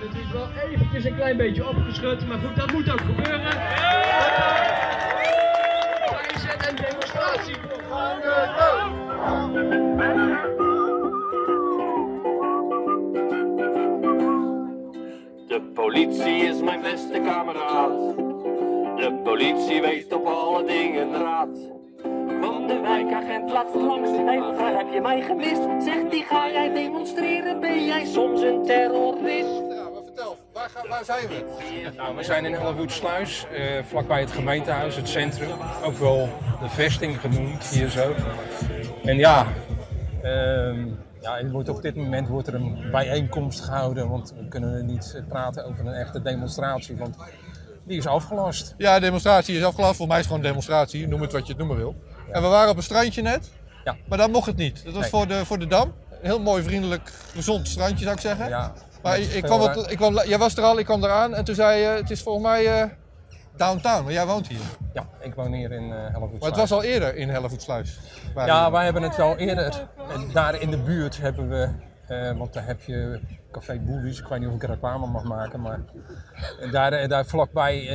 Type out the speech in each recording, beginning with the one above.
natuurlijk wel eventjes een klein beetje opgeschud, maar goed, dat moet ook gebeuren. Daar is het een demonstratie. De politie is mijn beste kameraad. De politie weet op alle dingen raad. Van de wijkagent laatst langs vraag heb je mij gemist? Zegt die ga jij demonstreren? Ben jij soms een terrorist? Waar, zijn we? Nou, we zijn in Hellevoetsluis, eh vlakbij het gemeentehuis, het centrum. Ook wel de vesting genoemd, hier zo. En ja, ehm, ja er wordt op dit moment wordt er een bijeenkomst gehouden. Want we kunnen niet praten over een echte demonstratie, want die is afgelast. Ja, de demonstratie is afgelast. Voor mij is het gewoon een demonstratie, noem het wat je het noemen wil. En we waren op een strandje net, Ja. maar daar mocht het niet. Dat was Nee. voor, de, voor de Dam. Een heel mooi, vriendelijk, gezond strandje zou ik zeggen. Ja, maar ik, kwam wat, ruim- ik kwam, jij was er al, ik kwam eraan en toen zei je, het is volgens mij eh, downtown, maar jij woont hier. Ja, ik woon hier in eh Hellevoetsluis. Maar het was al eerder in Hellevoetsluis. Ja, wij hebben het wel eerder. Daar in de buurt hebben we, eh, want daar heb je Café Boelies. Ik weet niet of ik reclame mag maken, maar daar, daar vlakbij,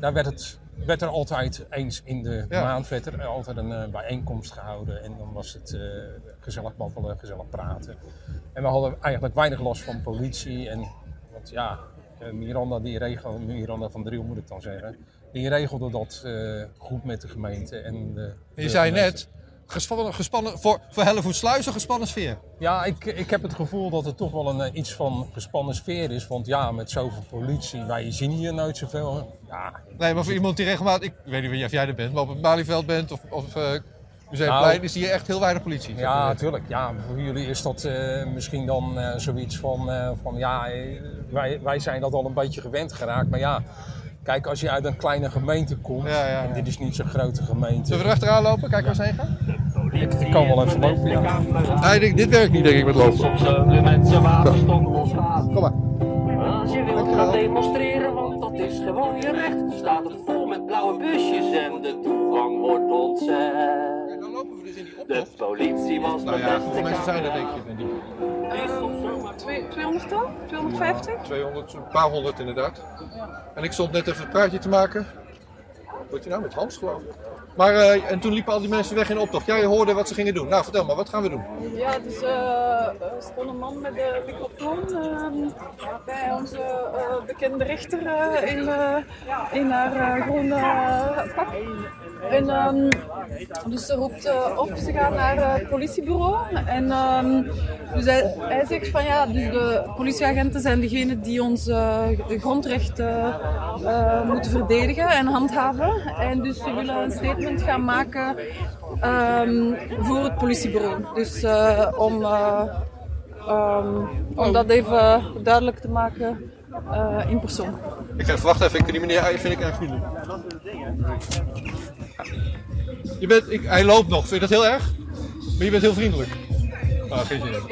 daar werd, het, werd er altijd eens in de Ja. maand werd er altijd een eh, bijeenkomst gehouden. En dan was het eh, gezellig babbelen, gezellig praten. En we hadden eigenlijk weinig last van politie. En, want ja, eh, Miranda, die regelde, Miranda van Driel moet ik dan zeggen, die regelde dat goed met de gemeente. En de, je de zei gemeente. net, gespannen, gespannen, voor, voor Hellevoetsluis een gespannen sfeer. Ja, ik, ik heb het gevoel dat het toch wel een, eh, iets van gespannen sfeer is. Want ja, met zoveel politie, wij zien hier nooit zoveel. Ja, Nee, maar voor iemand die regelmatig, ik weet niet of jij er bent, maar op het Malieveld bent of, of eh Museumplein, Nou, is hier echt heel weinig politie. ja, natuurlijk. Ja, voor jullie is dat eh, misschien dan zoiets van, van ja, wij, wij zijn dat al een beetje gewend geraakt. Maar ja, kijk, als je uit een kleine gemeente komt, Ja, ja, ja. en dit is niet zo'n grote gemeente. Zullen we erachteraan lopen, kijken waar ze heen gaan? Ik, ik kan wel even lopen, ja. Nee, dit werkt niet denk ik met lopen. Soms de mensen. Kom maar. Als je wilt gaan demonstreren, want dat is gewoon je recht. Staat het vol met blauwe busjes en de toegang wordt ontzet. Dan lopen we dus in die De politie was Nou ja, beste hoeveel mensen zijn er denk je? Denk ik? Is soms zomaar Twee- 200 dan? 250? 200, een paar honderd inderdaad. En ik stond net even een praatje te maken. Wat je nou met Hans geloof ik. Maar eh, en toen liepen al die mensen weg in optocht. Jij hoorde wat ze gingen doen. Nou, vertel maar, wat gaan we doen? Ja, dus eh, er stond een man met de microfoon ehm, bij onze eh, bekende rechter in, in haar groene pak. En ehm, dus ze roept eh, op, ze gaat naar eh, het politiebureau. En ehm, dus hij, hij zegt van ja, dus de politieagenten zijn degene die ons eh, de grondrechten moeten verdedigen en handhaven. En dus ze willen een statement gaan maken ehm, voor het politiebureau. Dus om, om dat even duidelijk te maken eh, in persoon. Ik ga even wachten even. Ik, die meneer vind ik erg vriendelijk. Je bent, ik, hij loopt nog. Vind je dat heel erg? Maar je bent heel vriendelijk. Ah, geen zin in.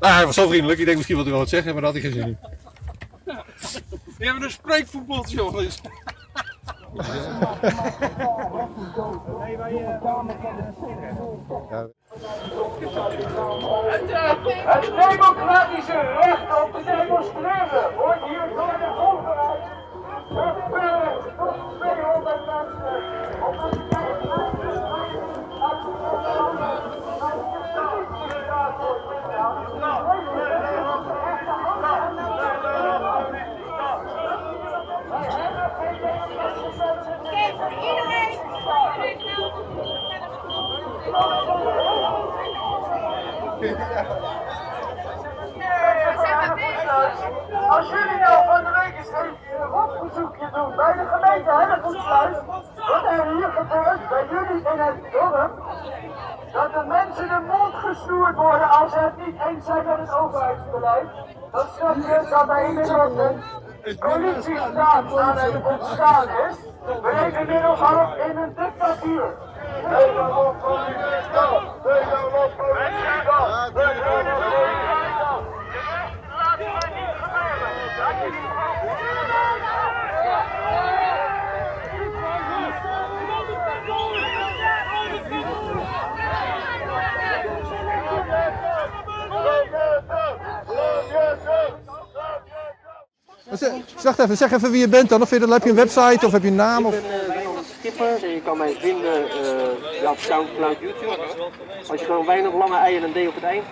Nou, hij was zo vriendelijk. Ik denk misschien wat hij wel wat zeggen, maar daar had hij geen zin in. We hebben een spreekvoetbaltje, jongens. Het democratische recht om te demonstreren wordt hier door de overheid Als jullie nou van de week eens een rondbezoekje doen bij de gemeente Hellevoetsluis, wat er hier gebeurt bij jullie in het dorp, dat de mensen de mond gesnoerd worden als ze het niet eens zijn met het overheidsbeleid, dat snap je dat bij inmiddels een politiestaat aan het ontstaan is. We leven inmiddels al in een dictatuur. Nederland politiestaat, Nederland politiestaat, Nederland politiestaat. Laat mij niet gebeuren. Dat je niet Zeg, wacht even, zeg even wie je bent dan. Of vind je heb je een website of heb je een naam? Of... Ik ben uh, Wijnand Schipper en je kan mij vinden uh, ja, op Soundcloud, YouTube. Als je gewoon weinig lange ei en een D op het eind.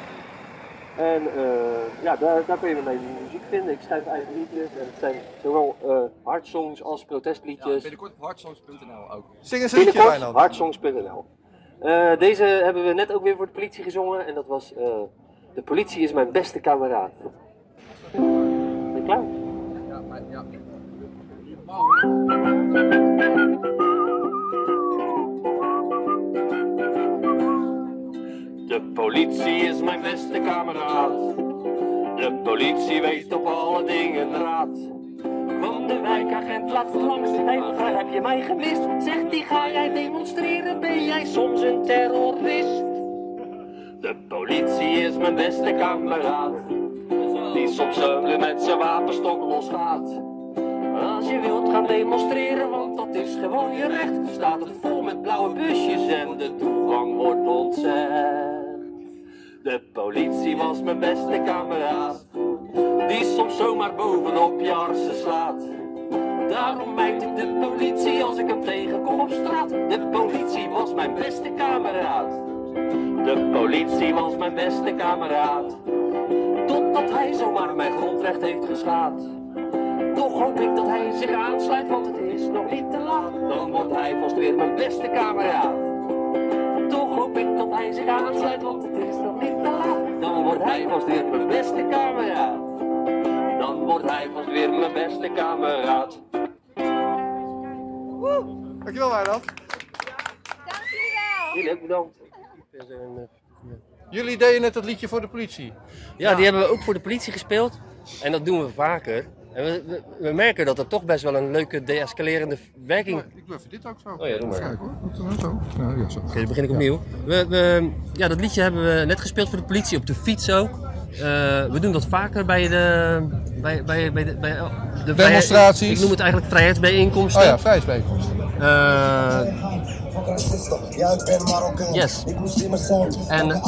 En uh, ja, daar, daar kun je mijn muziek vinden. Ik schrijf eigen liedjes en het zijn zowel uh, hardsongs als protestliedjes. Ja, binnenkort op hardsongs.nl ook. Zing eens een liedje, Binnenkort Wijnand. hardsongs.nl. Uh, deze hebben we net ook weer voor de politie gezongen en dat was uh, De politie is mijn beste kameraad. Ben je klaar? De politie is mijn beste kameraad. De politie weet op alle dingen raad. Kwam de wijkagent laatst langs, vraagt heb je mij gemist? Zegt die ga jij demonstreren, ben jij soms een terrorist? De politie is mijn beste kameraad. Die soms met zijn wapenstok losgaat. Als je wilt gaan demonstreren, want dat is gewoon je recht, staat het vol met blauwe busjes en de toegang wordt ontzegd. De politie was mijn beste kameraad, die soms zomaar bovenop je arsen slaat. Daarom mijt ik de politie als ik hem tegenkom op straat. De politie was mijn beste kameraad. De politie was mijn beste kameraad. Totdat hij zomaar mijn grondrecht heeft geschaad. Toch hoop ik dat hij zich aansluit, want het is nog niet te laat. Dan wordt hij vast weer mijn beste kameraad. Toch hoop ik dat hij zich aansluit, want het is nog niet te laat. Dan wordt hij vast weer mijn beste kameraad. Dan wordt hij vast weer mijn beste kameraad. Dankjewel, Wijnand. Jullie ook bedankt. Jullie deden net dat liedje voor de politie. Ja, die hebben we ook voor de politie gespeeld. En dat doen we vaker. En we, we, we merken dat het toch best wel een leuke deescalerende werking... Ik doe even dit ook zo. Oh ja, doe maar. Kijk hoor. Zo? Ja, ja, zo. Oké, dan begin ik opnieuw. We, we, ja, dat liedje hebben we net gespeeld voor de politie op de fiets ook. Uh, we doen dat vaker bij de, bij, bij, bij de, bij de Demonstraties. Ik noem het eigenlijk vrijheidsbijeenkomsten. Oh ja, vrijheidsbijeenkomsten. Uh, yes. En,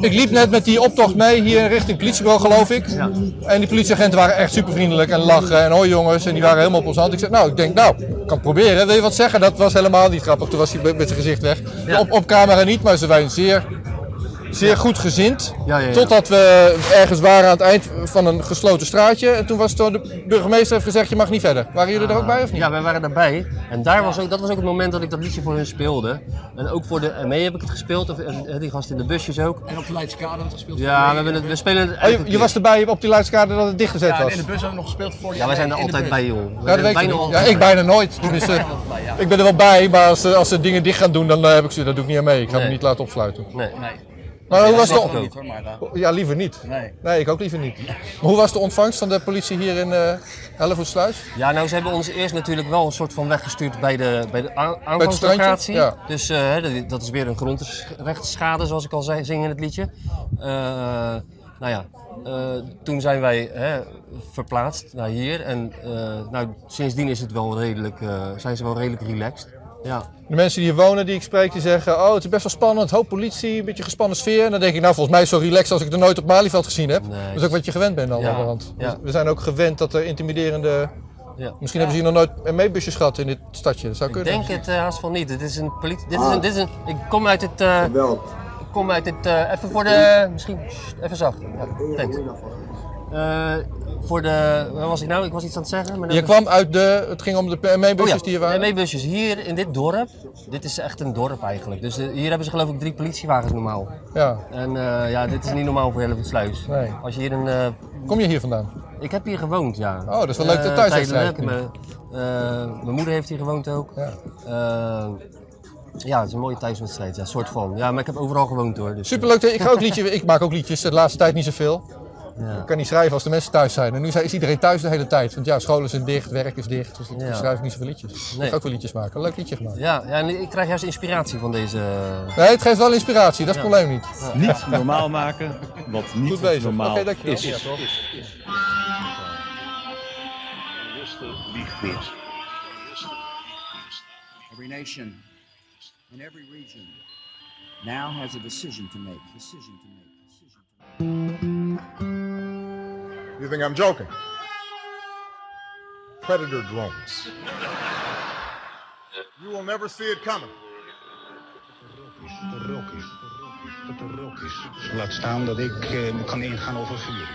ik liep net met die optocht mee hier richting het politiebureau, geloof ik. Ja. En die politieagenten waren echt super vriendelijk en lachen en hoi jongens. En die waren helemaal op ons hand. Ik zei, nou, ik denk, nou, ik kan het proberen. Wil je wat zeggen? Dat was helemaal niet grappig. Toen was hij met zijn gezicht weg. Ja. Op, op camera niet, maar ze waren zeer, zeer goed gezind. Ja, ja, ja. Totdat we ergens waren aan het eind van een gesloten straatje. En toen was toen de burgemeester heeft gezegd, je mag niet verder. Waren jullie er ook bij of niet? Ja, wij waren daarbij. En daar was ook, dat was ook het moment dat ik dat liedje voor hun speelde. En ook voor de ME heb ik het gespeeld. Of eh, die gast in de busjes ook. En op de Leidse Kade het gespeeld. Ja, we, hebben het, we spelen het Oh, je, je was erbij op die luidskader dat het dichtgezet Ja, en was? in de bus hebben we nog gespeeld voor die Ja, wij zijn er altijd bij, joh. We Ja, zijn dat weet bijna Ja, ik bij. bijna nooit. Tenminste, ik ben er wel bij, maar als, ze- als ze dingen dicht gaan doen, dan eh, heb ik ze, dat doe ik niet aan mee. Ik ga me Nee. niet laten opsluiten. Nee. Nee. Maar hoe was de... niet hoor, maar uh, Ja, liever niet. nee. Nee, ik ook liever niet. Maar hoe was de ontvangst van de politie hier in uh, Hellevoetsluis? Ja, nou, ze hebben ons eerst natuurlijk wel een soort van weggestuurd bij de, bij de aanvangslocatie. ja. Dus eh, dat- is weer een grondrechtsschade, zoals ik al zei, zing in het liedje. Eh, nou ja, eh, toen zijn wij hè, verplaatst naar hier. En eh, nou, sindsdien is het wel redelijk, eh, zijn ze wel redelijk relaxed. Ja. De mensen die hier wonen, die ik spreek, die zeggen... Oh, het is best wel spannend, hoop politie, een beetje gespannen sfeer. En dan denk ik, nou, volgens mij is het zo relaxed als ik er nooit op Malieveld gezien heb. Nee. Dat is ook wat je gewend bent dan. Ja. We zijn ook gewend dat er intimiderende... Ja. Misschien hebben ze hier nog nooit meebusjes gehad in dit stadje. Dat zou Ik kunnen. denk het eh, haast van niet. Dit is een politie. Dit is een, dit is een, ik kom uit het. eh, ik kom uit het. eh, even voor de. Misschien. Even zacht. Ja, thanks. Eh, voor de. Waar was ik nou? Ik was iets aan het zeggen. Maar Je kwam uit de... Het ging om de meebusjes die hier waren. ME-busjes hier in dit dorp. Dit is echt een dorp eigenlijk. Dus eh, hier hebben ze geloof ik drie politiewagens normaal. Ja. En eh, ja, dit is niet normaal voor Hellevoetsluis. Nee. Als je hier een. Kom je hier vandaan? ik heb hier gewoond, ja. Oh, dat is wel leuk, de Eh, thuiswedstrijd tijdelijk. Mijn, mijn moeder heeft hier gewoond ook. Ja. Ja, het is een mooie thuiswedstrijd, ja, soort van. Ja, maar ik heb overal gewoond hoor. Dus, Superleuk. Ik, ga ook liedje, ik maak ook liedjes, de laatste tijd niet zoveel. Ja. Ik kan niet schrijven als de mensen thuis zijn. En nu is iedereen thuis de hele tijd. Want ja, scholen zijn dicht, werk is dicht. Dus ik Ja. schrijf ik niet zoveel liedjes. Ik Nee. ga ook wel liedjes maken. Een leuk liedje gemaakt. Ja, ja, en ik krijg juist inspiratie van deze. Nee, het geeft wel inspiratie. Dat is het probleem niet. Niet normaal maken wat Goed niet bezig. normaal Oké, dankjewel. is. Every nation in every region now has a decision to make. Decision to make. Decision to make. You think I'm joking? Predator drones. You will never see it coming. De Rockies, de Rockies, Laat staan dat ik eh, kan ingaan over vuur.